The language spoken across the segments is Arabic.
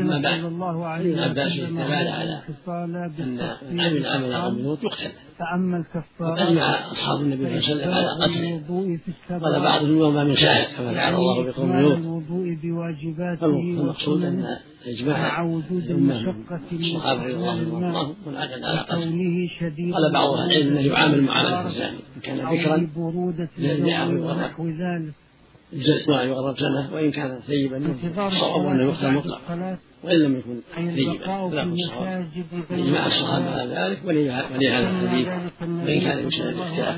أما بعد. وسلم استدل على أن من عمل عمل قوم قال لوط يقتل. فأما وقد الكفارات أجمع أصحاب النبي صلى الله عليه وسلم على قتله قال بعضهم وما من ساحر كما فعل الله بقوم لوط فالمقصود أن إجماع الأمة. الصحابة رضي الله عنهم منعقد على قتله قال بعض أهل العلم أنه يعامل معاملة الزاني إن كان ذكرا ويغرق. ونحو ذلك. الجلد ما يغرب سنة وإن كان ثيبا الصواب أنه بعد مطلقا. وإن لم يكن ثيبا في خلاف الصواب إجماع الصحابة على ذلك ولي ولي هذا سمى الحديث وإن كان الله الاختلاف.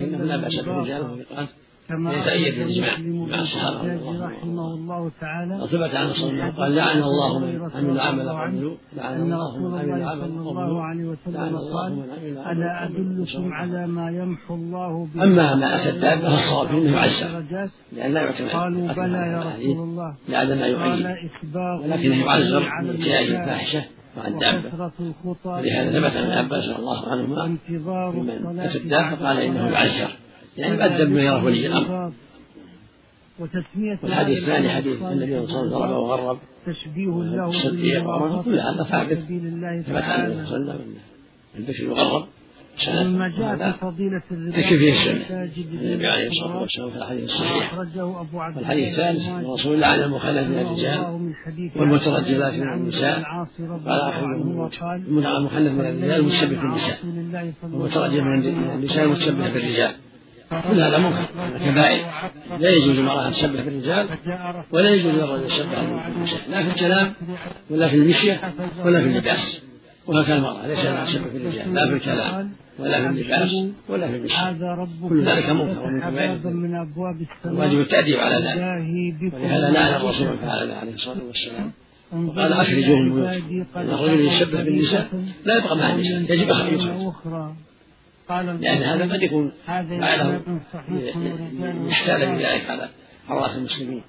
لكنه لا بأس بالرجال بالباطل والثقات كما يتأيد أخرج الإجماع. مسلم مع الصحابة رحمه الله تعالى وثبت عن صلى الله. عليه وسلم قال لعن الله من عمل عمل لوط لعن أن الله من عمل الله عمل صلى قوم الله لوط عليه لعن وسلم الله من عمل ألا أدلكم على ما يمحو الله به أما ما أتى الدابة فالصواب أنه يعزر لأن لا يعتمد قالوا بلى يا رسول الله. لعل ما إسباغ ولكنه يعزر بإتيان النساء الفاحشة مع الدابة. ولهذا ثبت عن ابن عباس رضي الله عنهما من الصلاة أتى الدابة قال إنه الصلاة. يعزر. يعني يؤدب ما يراه ولي الأمر. وتسمية والحديث الثاني حديث النبي صلى الله عليه وسلم ضرب وغرب. تشبيه له الصديق وعمر كل هذا ثابت ثبت النبي صلى الله عليه وسلم البشر يغرب. مما جاء في فضيلة الرباط تكفي فيه السنة النبي عليه الصلاة والسلام في الحديث الصحيح. والحديث الله الثالث. الرسول لعن المخلف من رحمه الرجال من والمترجلات من النساء. قال وقال المخلف من الرجال متشبه بالنساء. والمترجل من النساء متشبه بالرجال. كل هذا منكر من الكبائر لا يجوز للمرأة أن تشبه بالرجال ولا يجوز للرجل أن يشبه بالنساء لا في الكلام ولا في المشية ولا في اللباس. وهكذا المرأة ليس لها تشبه بالرجال. لا في الكلام ولا في اللباس ولا في المشية. كل ذلك منكر من أبواب السماء واجب التأديب على ذلك. ولهذا لعن الرسول فعل عليه الصلاة والسلام وقال أخرجوهم من أن الرجل خلقوا بالنساء لا يبقى مع النساء يجب قال لأن هذا قد يكون هذا فعله يحتال بذلك على حراس المسلمين.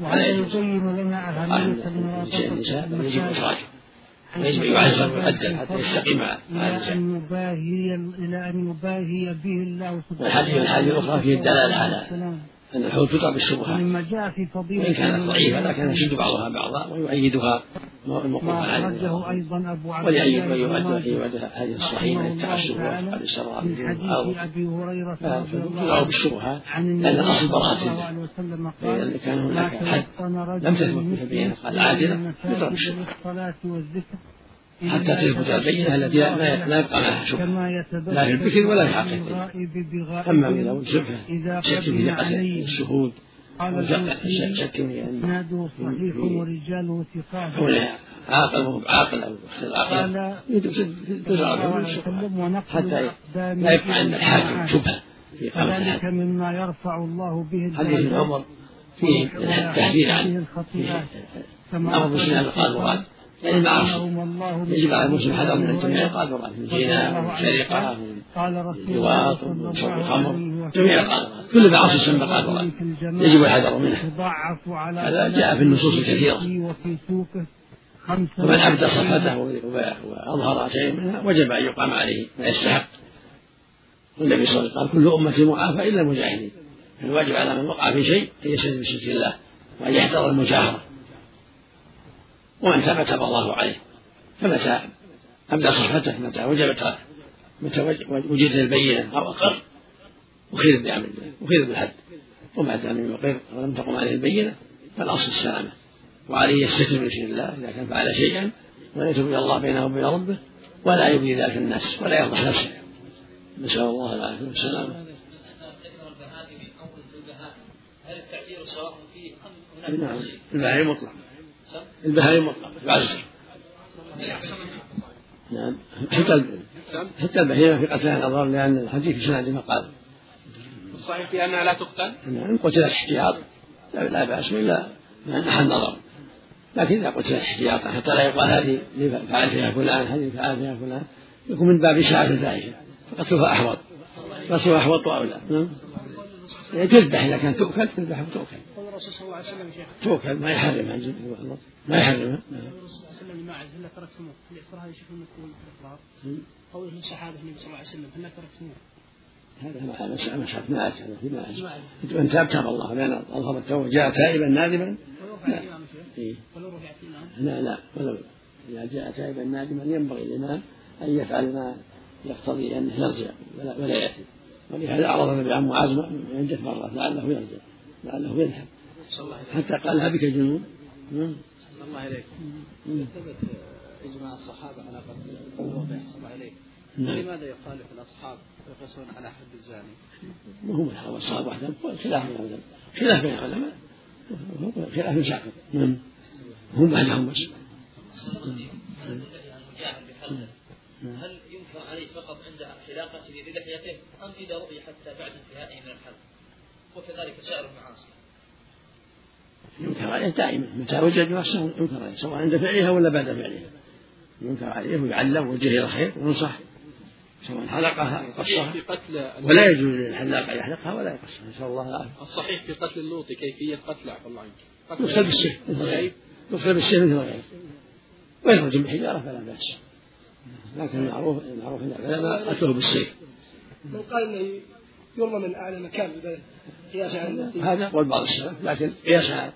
وهذا ولا يجوز. يبين لنا أهمية النساء يجب إخراجه ويجب أن يعزر ويؤدب حتى يستقيم مع النساء إلى أن يباهي به الله سبحانه والحديث الحديث الأخرى فيه الدلالة على. أن الحوض تطلع بالشبهات مما جاء في فضيلة وإن كانت ضعيفة لكن يشد بعضها بعضا ويؤيدها. ما أخرجه أيضا أبو عبد الله ماجه يؤدى هذه الصحيحة رحمه التعسف السراء من حديث أبي هريرة رضي الله عنه بالشبهات عن النبي لأن الأصل صلى براءة الله الله عليه وسلم فإذا كان هناك حد لم تثبت مسلم بينه قال إلى عادلة. المساجد يضرب الشبهة والذكر. حتى تثبت البينة التي لا يبقى معها شبهة لا في البكر ولا في بغائب أما من إذا شك في ثقة الشهود. قال المسلم في أن إسناده صحيح ورجاله ثقات عاقل عاقل عاقل. قال حتى لا يبقى عند الحاكم. شبهة في الحاكم مما يرفع الله به حديث عمر فيه التحذير عن الخطيئات. أمر المسلمين بالقاذورات يعني المعاصي يجب على المسلم حذر من جميع القاذورات من الزنا ومن السرقة ومن قال رسول الله اللواط صلى ومن الله شرب عليه الخمر جميع القاذورات كل قاذورات في الجماعة يجب الحذر على هذا جاء في النصوص الكثيرة. ومن أبدى صفته وأظهر شيء منها وجب أن يقام عليه ما يستحق. والنبي صلى الله عليه وسلم قال كل أمتي معافى إلا المجاهدين. الواجب على من وقع في شيء أن يستجب بستر الله وأن يحذر المجاهرة. ومن تاب تاب الله عليه. فمتى أبدى صفته؟ متى وجبت؟ متى وجدت البينة؟ أو أقر؟ أخير بعمل أخير بالحد وما لم يقر ولم تقم عليه البينة فالأصل السلامة. وعليه يستتر بشر الله إذا كان فعل شيئا ويتوب إلى الله بينه وبين ربه ولا يبدي ذلك الناس ولا يفضح نفسه. نسأل الله أو البهائم هل التعزير سواء فيه ام هناك البهائم مطلق. البهائم مطلق. يعزر نعم. حتى حتى البهيمة في قتلها الأضرار لأن الحديث في سند مقال الصحيح في أنها لا تقتل؟ نعم قتلت احتياط لا, لا بأس إلا محل نظر. لكن إذا قتلت احتياطا حتى لا يقال هذه فعل فيها فلان هذه فعل فيها فلان يكون من باب إشاعة الفاحشة. فقتلها أحوط. قتلها أحوط أولى نعم. يعني تذبح إذا كانت تؤكل تذبح وتؤكل. قول الرسول صلى الله عليه وسلم يا شيخ. تؤكل ما يحرمها ما يحرمها نعم. قول الرسول صلى الله عليه وسلم لماعز هل تركتموه؟ الإقرار مم. قوله للصحابه النبي صلى الله عليه وسلم هل تركتموه؟ هذا مع مسألة مسألة ماعز هذا في ماعز من تاب تاب الله بين أظهر التوبة. جاء تائبا نادما؟ إيه؟ ولو رفعت الإمام لا لا. ولو إذا جاء تائبا نادما ينبغي الإمام أن يفعل ما يقتضي أنه يرجع ولا, ولا يأتي. ولهذا أعرض النبي عن معاذ عدة مرات لعله يرجع لعله يذهب. حتى قالها بك جنون. نعم. الله عليك ثبت إجماع الصحابة على قتل الوضع الله عليك نعم. لماذا يخالف الأصحاب ويقيسون على حد الزاني؟ ما هو الصحابة وحدهم خلاف بين العلماء. خلاف بين العلماء. خلاف ساقط. نعم. هم وحدهم بس. هل ينكر عليه فقط عند حلاقته للحيته أم اذا رؤي حتى بعد انتهائه من الحلق؟ وكذلك سائر المعاصي. ينكر عليه دائما. متى وجد نفسه ينكر عليه سواء عند فعلها ولا بعد فعلها. ينكر عليه ويعلم إلى الخير وينصح. سواء حلقها أو قصها في قتل ولا يجوز للحلاق ان يحلقها ولا يقصها نسال الله العافيه الصحيح في قتل اللوط كيفية قتله عفى الله عنك. قتل يقتل بالسيف يقتل بالسيف مثل غيره ويخرج بالحجاره فلا بأس. لكن المعروف المعروف العلماء قتله بالسيف من قال إنه يرمى من أعلى مكان البلد قياسا على هذا قول بعض السلف لكن قياس على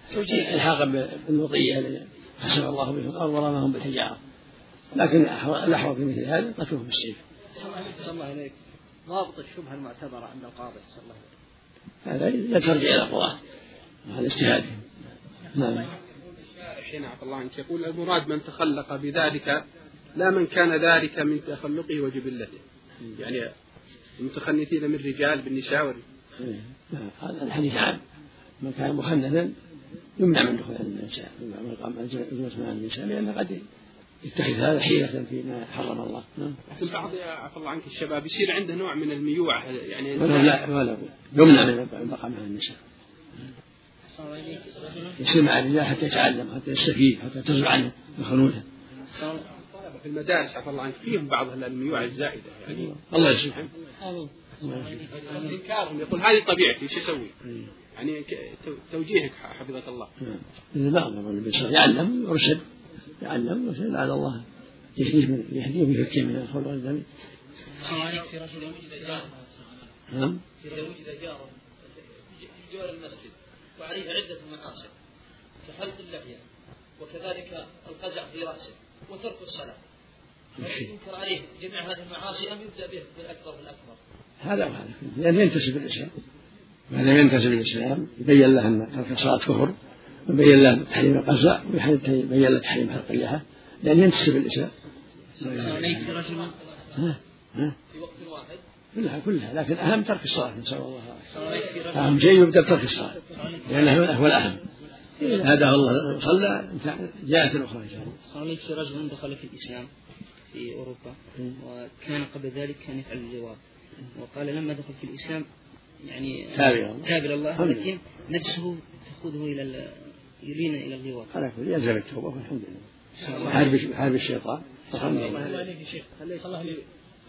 إلحاقا بالوطيه الذي حسب الله بهم الأرض ورماهم بالحجارة. لكن الاحوط في مثل هذا قتله بالسيف صلى الله عليك. ضابط الشبهة المعتبرة عند القاضي صلى الله عليه هذا لا ترجع إلى القضاة على اجتهادهم نعم. حين عفى الله عنك يقول المراد من تخلق بذلك لا من كان ذلك من تخلقه وجبلته. يعني المتخنثين من رجال بالنساء. نعم. هذا الحديث عام. من كان مخنثا يمنع من دخول النساء يمنع من الجلوس مع النساء لأنه قد يتخذ هذا حيلة فيما حرم الله. نعم. لكن بعض عفى الله عنك الشباب يصير عنده نوع من الميوعة يعني ولو لا ولو يمنع من البقاء مع النساء يصير مع الرجال حتى يتعلم حتى يستفيد حتى تزرع عنه الخنوثة في المدارس عفى الله عنك فيهم بعض الميوعة الزائدة يعني. الله يسلمك إنكارهم يقول هذه طبيعتي إيش أسوي؟ يعني توجيهك حفظك الله. نعم. يعلم يرشد يعلم يرشد لعل الله. يهديه من يهديه ويفكه من الخلق والذنب في رجل وجد جار نعم. إذا وجد جار في جوار المسجد. وعليه عدة معاصي كحلق اللحية. وكذلك القزع في رأسه. وترك الصلاة. ينكر عليه جميع هذه المعاصي أم يبدأ به بالأكبر بالأكبر؟ هذا وهذا لأنه ينتسب الإسلام ما لم ينتسب الإسلام يبين له أن ترك الصلاة كفر. ويبين له تحريم القزع ويبين له تحريم حلق اللحى لأنه ينتسب الإسلام رجل ها؟ ها؟ في وقت واحد كلها كلها. لكن أهم ترك الصلاة نسأل الله. أهم شيء يبدأ بترك الصلاة. لأنه هو الأهم. هداه الله. صلى جاءت الأخرى إن شاء الله. صار في رجل دخل في الإسلام في أوروبا وكان قبل ذلك كان يفعل اللواط وقال لما دخل في الإسلام يعني تاب إلى الله. لكن نفسه تأخذه إلى ال- يلين إلى اللواط على كل يلزم التوبة والحمد لله. حارب حارب الشيطان. الله. عليك يا شيخ الله عليه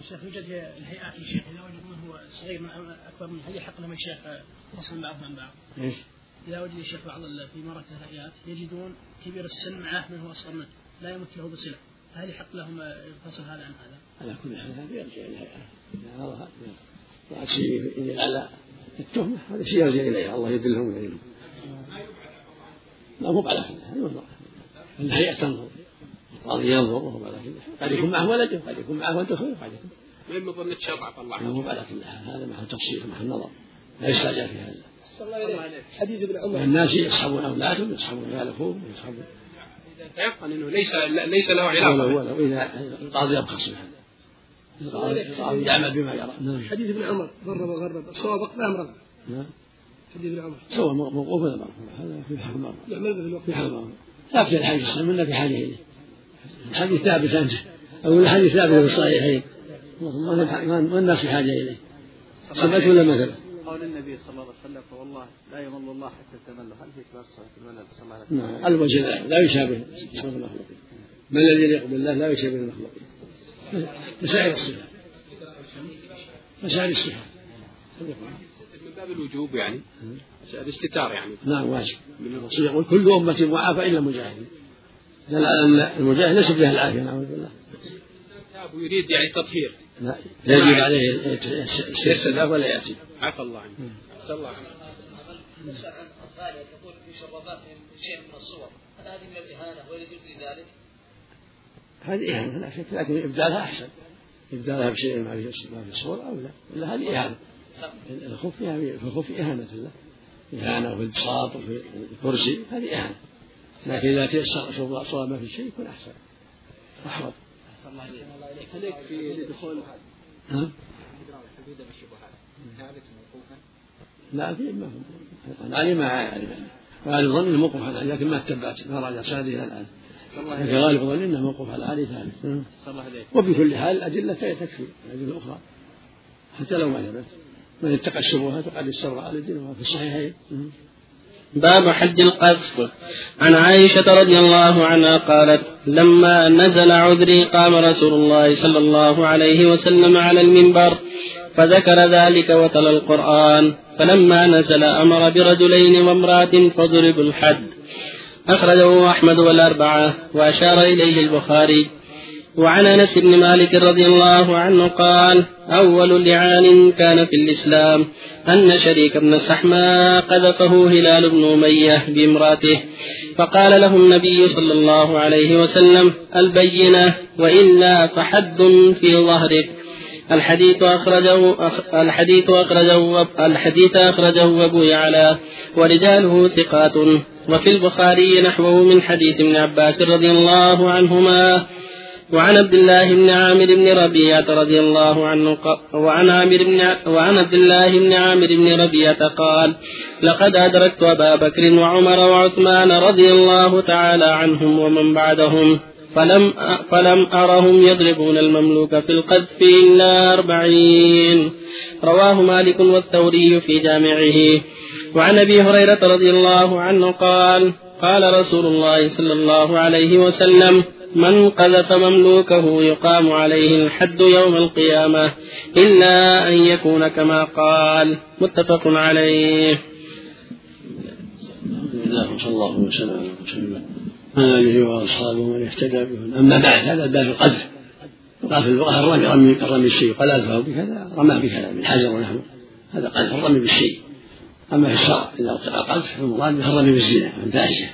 الشيخ يوجد الهيئات يا شيخ إذا وجد من هو صغير من أكبر منه هل يحق لهم الشيخ فصل بعضهم عن بعض؟ إيش؟ إذا وجد الشيخ بعض ال- في مراكز الهيئات يجدون كبير السن معه من هو أصغر منه لا يمت له بصلة. فهل يحق لهم الفصل هذا عن هذا؟ على كل حال هذا يرجع إذا أراد وعد شيء على التهمة هذا شيء يرجع إليها الله يدلهم ويعينهم. لا مو على كل حال ينظر الهيئة تنظر. القاضي ينظر وهو على كل حال قد يكون معه ولده قد يكون معه ولده خير قد يكون. وين مظنة شر عفى الله مو على كل حال هذا محل تفصيل محل نظر. لا يستعجل في هذا. حديث ابن عمر. الناس يصحبون أولادهم يصحبون عيال أخوهم يصحبون. إذا تيقن إنه ليس ليس له ولو علاقه ولو إذا القاضي يبخس بهذا القاضي القاضي يعمل بما يرى. حديث ابن عمر. ضرب وغرب صواب وقت ام رغب نعم. حديث ابن عمر. سواء موقوف ولا مرفوع هذا في حكم مرفوع يعمل به في الوقت. في حال مرفوع لا في الحديث السلام إلا في حاله إليه الحديث ثابت أنت أو الحديث ثابت في الصحيحين. ما- ما ما الناس بحاجة إليه؟ سمعت ولا مثلا قول النبي صلى الله عليه وسلم فوالله لا يمل الله حتى تمل. هل في كلاس في الملل صلى الله عليه وسلم. نعم. الوجه لا, لا يشابه. صفات المخلوقين ما الذي يليق بالله لا يشابه المخلوقين مسائل الصفات مسائل الصفات من باب الوجوب يعني. الاستتار يعني. نعم واجب. الرسول يقول كل أمة معافى إلا المجاهدين. دل على أن المجاهد ليس به العافية نعوذ بالله تاب ويريد يعني تطهير لا يجب عليه الاستدعاء ولا يأتي. عفى الله عنك. صلى الله عنك. نسأل عن أطفالها تقول في شرباتهم شيء من الصور؟ هل هذه من الإهانة ولا يجوز لي ذلك؟ هذه إهانة لا شك لكن إبدالها أحسن. إبدالها بشيء ما في ما في الصورة أو لا. إلا هذه إهانة. الخوف فيها في الخوف إهانة له إهانة وفي البساط وفي الكرسي. هذه إهانة. لكن إذا تيسر صواب ما في شيء يكون أحسن. أحوط. أحسن الله إليك. في دخول. ها؟ حدود بالشبهات. ثابت موقوفا؟ لا في ما هو. العالم ما يعرف غالب ظن موقوف على لكن ما اتبعت ما راجع ساده إلى الآن. لكن غالب ظن إنه موقوف على ثابت. الله عليك. وبكل حال الأدلة تكفي. الأدلة الأخرى. حتى لو ما ثبت. من اتقى الشبهات وقد استبرأ على دينه في الصحيحين. باب حد القذف. عن عائشة رضي الله عنها قالت لما نزل عذري قام رسول الله صلى الله عليه وسلم على المنبر فذكر ذلك وتلا القرآن. فلما نزل أمر برجلين وامرأة فضربوا الحد. أخرجه أحمد والأربعة وأشار إليه البخاري. وعن أنس بن مالك رضي الله عنه قال أول لعان كان في الإسلام أن شريك بن سحماء قذفه هلال بن أمية بامرأته فقال له النبي صلى الله عليه وسلم البينة وإلا فحد في ظهرك. الحديث أخرجه الحديث أخرجه الحديث أخرجه أبو يعلى ورجاله ثقات. وفي البخاري نحوه من حديث ابن عباس رضي الله عنهما وعن عبد الله بن عامر بن ربيعة رضي الله عنه وعن عامر بن وعن عبد الله بن عامر بن ربيعة قال: لقد أدركت أبا بكر وعمر وعثمان رضي الله تعالى عنهم ومن بعدهم فلم فلم أرهم يضربون المملوك في القذف إلا أربعين رواه مالك والثوري في جامعه. وعن أبي هريرة رضي الله عنه قال قال رسول الله صلى الله عليه وسلم من قذف مملوكه يقام عليه الحد يوم القيامة إلا أن يكون كما قال. متفق عليه. الحمد لله وصلى الله وسلم على الله. اله واصحابه ومن اهتدى به. أما بعد هذا باب القذف. يقال في اللغة الرمي رمي الرمي الشيء. قال الفه بكذا رمى بكذا من حجر ونحوه هذا قذف الرمي بالشيء. أما في الشرع ارتقى قذف فالمراد به الرمي بالزنا الفاحشة.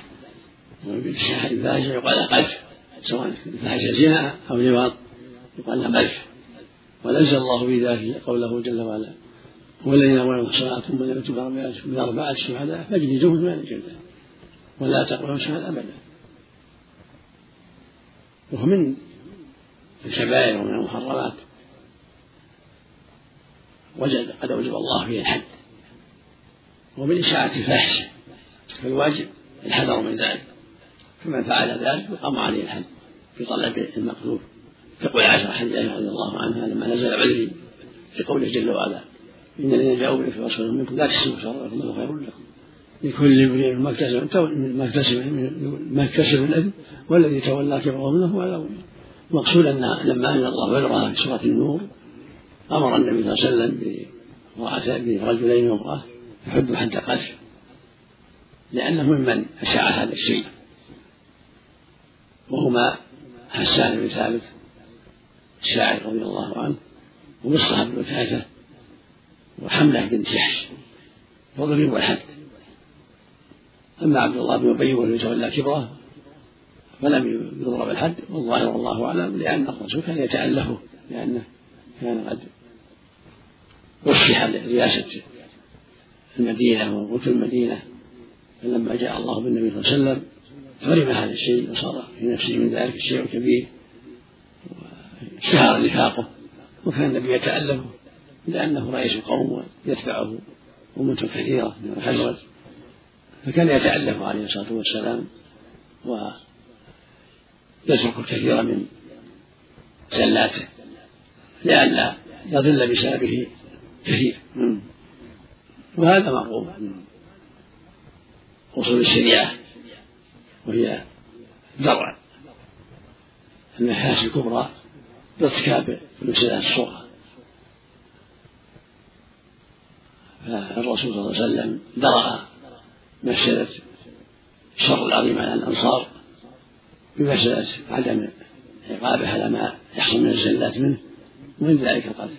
الفاحشة يقال قذف. سواء فحش زنا أو لواط يقال له قذف ونزل الله في ذلك قوله جل وعلا هو الذين يامرون المحصنات ثم لم يتوب بأربعة شهداء فاجلدوهم ثمانية جلدة ولا تقبلوا شهادة أبدا. وهو من الكبائر ومن المحرمات. وجد قد أوجب الله فيه الحد. ومن إشاعة الفاحشة فالواجب الحذر من ذلك. فمن فعل ذلك يقام عليه الحد في طلب المقذوف. تقول عائشة رضي الله عنها لما نزل عذري في قوله جل وعلا إن الذين جاءوا بالإفك رسول منكم لا تحسبوا لكم خير لكم. لكل امرئ ما اكتسب ما اكتسب ما اكتسب الاثم والذي تولى كبره منه على المقصود أن لما أنزل الله بدرها في سورة النور أمر النبي صلى الله عليه وسلم برجلين وامرأة يحب حد قتل لأنه ممن أشاع هذا الشيء. وهما حسان بن ثابت الشاعر رضي الله عنه ومصطفى بن وثاثة وحملة بن جحش وضربوا الحد أما عبد الله بن أبي وهو يتولى كبره فلم يضرب الحد والظاهر والله أعلم لأن الرسول كان يتألفه لأنه كان قد رشح لرئاسة المدينة وملك المدينة فلما جاء الله بالنبي صلى الله عليه وسلم حرم هذا الشيء وصار في نفسه من ذلك الشيء الكبير واشتهر نفاقه وكان النبي يتألفه لأنه رئيس القوم ويتبعه أمة كثيرة من الخزرج. فكان يتألف عليه الصلاة والسلام ويترك الكثير من زلاته لئلا يضل بسببه كثير. وهذا مرغوب من أصول الشريعة. وهي درع. المحاسن الكبرى بارتكاب المفسدات الصغرى فالرسول صلى الله عليه وسلم درع مفسدة الشر العظيم على الأنصار بمسألة عدم عقابه على ما يحصل من الزلات منه ومن ذلك القتل.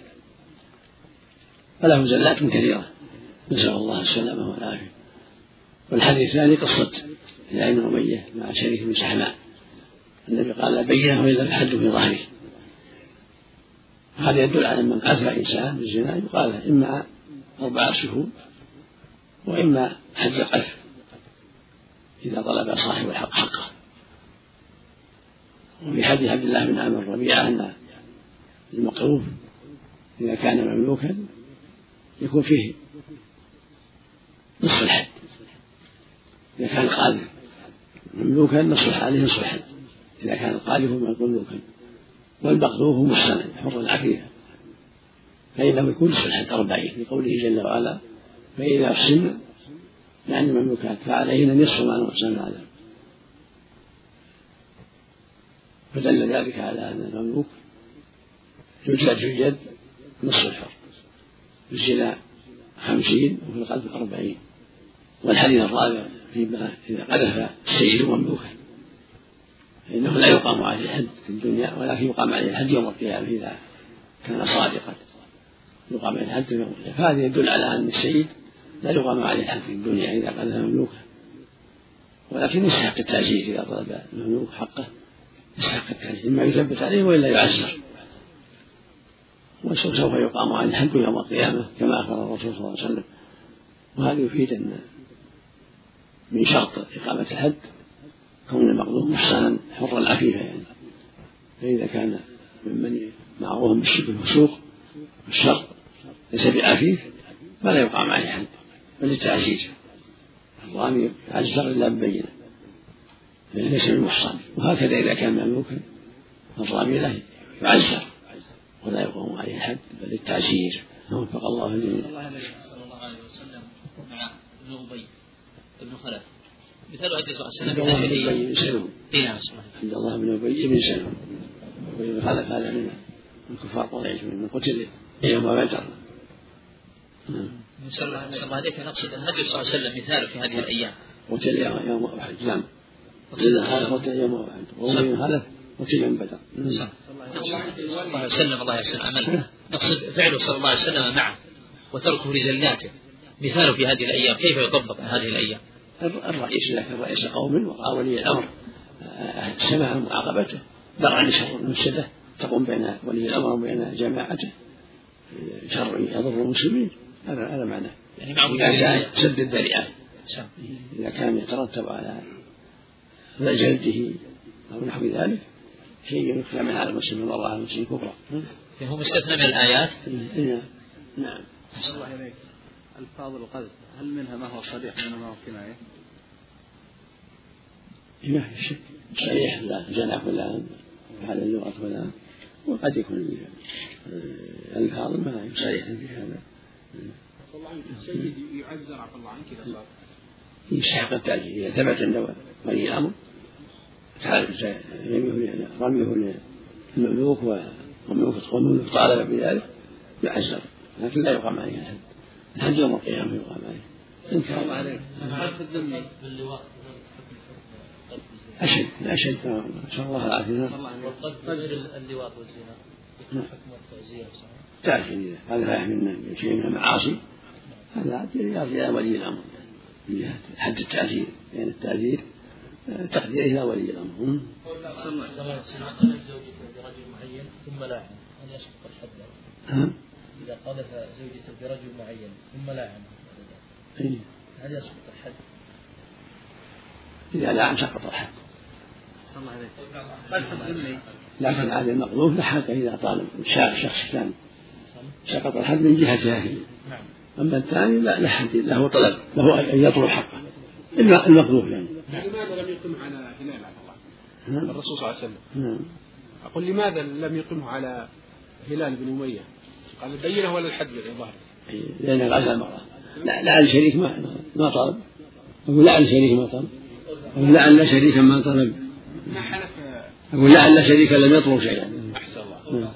فله زلات كثيرة نسأل الله السلامة والعافية. والحديث الثاني قصة هلال بن أمية مع شريك بن سحماء. النبي قال لا بينه إلا الحد في ظهره. هذا يدل على من قذف إنسان بالزنا يقال إما أربعة شهور وإما حد القذف إذا طلب صاحب الحق حقه. وفي حديث عبد الله بن عمرو ربيعة أن المقروف إذا كان مملوكا يكون فيه نصف الحد. إذا كان قاذف مملوكا نصف عليه الحد إذا كان القاذف مملوكا والمقذوف محسنا حر عفيفا فإنه يكون الحد أربعين لقوله جل وعلا فإذا أحسن يعني المملوكات فعليهن نصف ما نحسن العذاب فدل ذلك على أن المملوك يجلد يجلد نصف الحر. في الزنا خمسين وفي القذف أربعين. والحديث الرابع فيما إذا قذف السيد مملوكا فإنه لا يقام عليه الحد في الدنيا ولكن يقام عليه الحد يوم القيامة إذا كان صادقا. يقام عليه الحد يوم القيامة. فهذا يدل على أن السيد لا يقام عليه الحد في الدنيا إذا قذف مملوكا ولكن يستحق التعزيز إذا طلب المملوك حقه. يستحق التعزيز. إما يثبت عليه وإلا يعزر. وسوف يقام عليه الحد يوم القيامة كما أخبر الرسول صلى الله عليه وسلم. وهذا يفيد أن من شرط إقامة الحد كون المقدوم محسنا حرا عفيفا يعني. فإذا كان ممن معروف بالشبه والفسوق والشر ليس بعفيف فلا يقام عليه حد بل للتعزيز. الرامي يعزر إلا ببينة ليس بالمحصن وهكذا إذا كان مملوكا الرامي له يعزر ولا يقوم عليه الحد بل للتعزير وفق الله الجميع. صلى الله عليه وسلم مع ابن ابن خلف. مثال هدي صلى الله عليه وسلم بن بن اي نعم عبد الله. بن ابي بن سلول وابن خلف هذا من من كفار قريش من قتل يوم بدر نعم. صلى الله عليه نقصد أن النبي صلى الله عليه وسلم مثاله في هذه الأيام. قتل يوم احد نعم. قتل هذا قتل يوم احد وابن خلف قتل يوم بدر. صلى الله عليه وسلم. الله يحسن عمله. نقصد فعله صلى الله عليه وسلم معه. وتركه لزلاته مثاله في هذه الأيام؟ كيف يطبق هذه الأيام؟ الرئيس اذا كان رئيس قوم وراى ولي الأمر سمع معاقبته درعا لشر المفسده تقوم بين ولي الأمر وبين جماعته. شر يضر المسلمين. هذا هذا معناه. يعني مع وجود إذا كان الآية. سد الذريعة. نعم. إذا كان يترتب على جلده أو نحو ذلك شيء يخفى من على المسلمين. والله على المسلمين كفرا يعني هو مستثنى من الآيات. نعم. نعم الله إليك. ألفاظ القذف هل منها ما هو صريح منها ما هو كناية؟ ما في شك. صحيح لا. زنا فلان هذا اللغة فلان. وقد يكون الفاظ ما هي صريحة في هذا. الله عنك. السيد يعزر عفى الله عنك إذا صار. يستحق التعزيز إذا ثبت عند ولي الأمر رميه رميه للمملوك والمملوك طالب بذلك يعزر. لكن لا يقام عليه الحد الحد يوم القيامة يقام عليه إن كان قذف الذمي أشد أشد نسأل الله العافية. والقذف غير اللواط والزنا. حكم التعزير تعرف إذا هذا لا يحملنا شيء من المعاصي. هذا يرجع إلى ولي الأمر. من جهة حد التعزير. لأن التعزير آه، تقديره إلى ولي الأمر؟ صلى الله عليه وسلم برجل معين ثم لاعن هل يسقط الحد إذا قذف زوجته برجل معين ثم لاعن إيه. هل يسقط الحد؟ إذا لعن سقط الحد. لكن هذا المقذوف لا حد إذا طالب شاف شخص ثاني. سقط الحد من جهته هي نعم. أما الثاني لا لا حد له طلب له أن يطلب حقه. الم- المقذوف يعني. لماذا لم يقم على هلال عفى الله؟ نعم. الرسول صلى الله عليه وسلم. نعم. أقول لماذا لم يقمه على هلال بن أمية؟ قال البينة ولا الحد بالإظهار إيه، لأن غزا المرأة لا لعل شريك ما ما طلب. أقول لعل شريك ما طلب. أقول لعل شريكا ما طلب. أقول لعل شريكا لم يطلب شيئا. أحسن الله.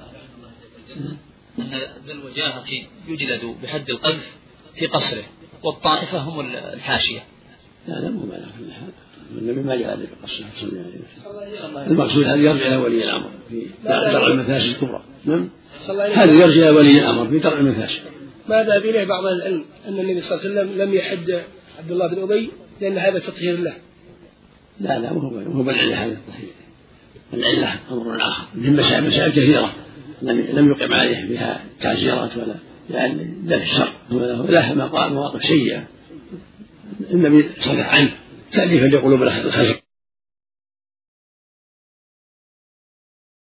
أن ذا الوجاهة يجلد بحد القذف في قصره والطائفة هم الحاشية. لا لا مو معنى كل حال النبي ما جعل بقصه صلى الله عليه وسلم المقصود هذا يرجع إلى ولي الأمر في درء المفاسد الكبرى. نعم؟ هذا يرجع إلى ولي الأمر في درء المفاسد ما ذهب إليه بعض أهل العلم أن النبي صلى الله عليه وسلم لم يحد عبد الله بن أبي لأن هذا تطهير له. لا لا مو هو بالعلة هذا الصحيح العلة أمر آخر من مسائل مسائل كثيرة. لم لم يقم عليه بها تعزيرات ولا لأن لا الشر له مواقف سيئة. النبي صرف عنه. تأليفا لقلوب الخلق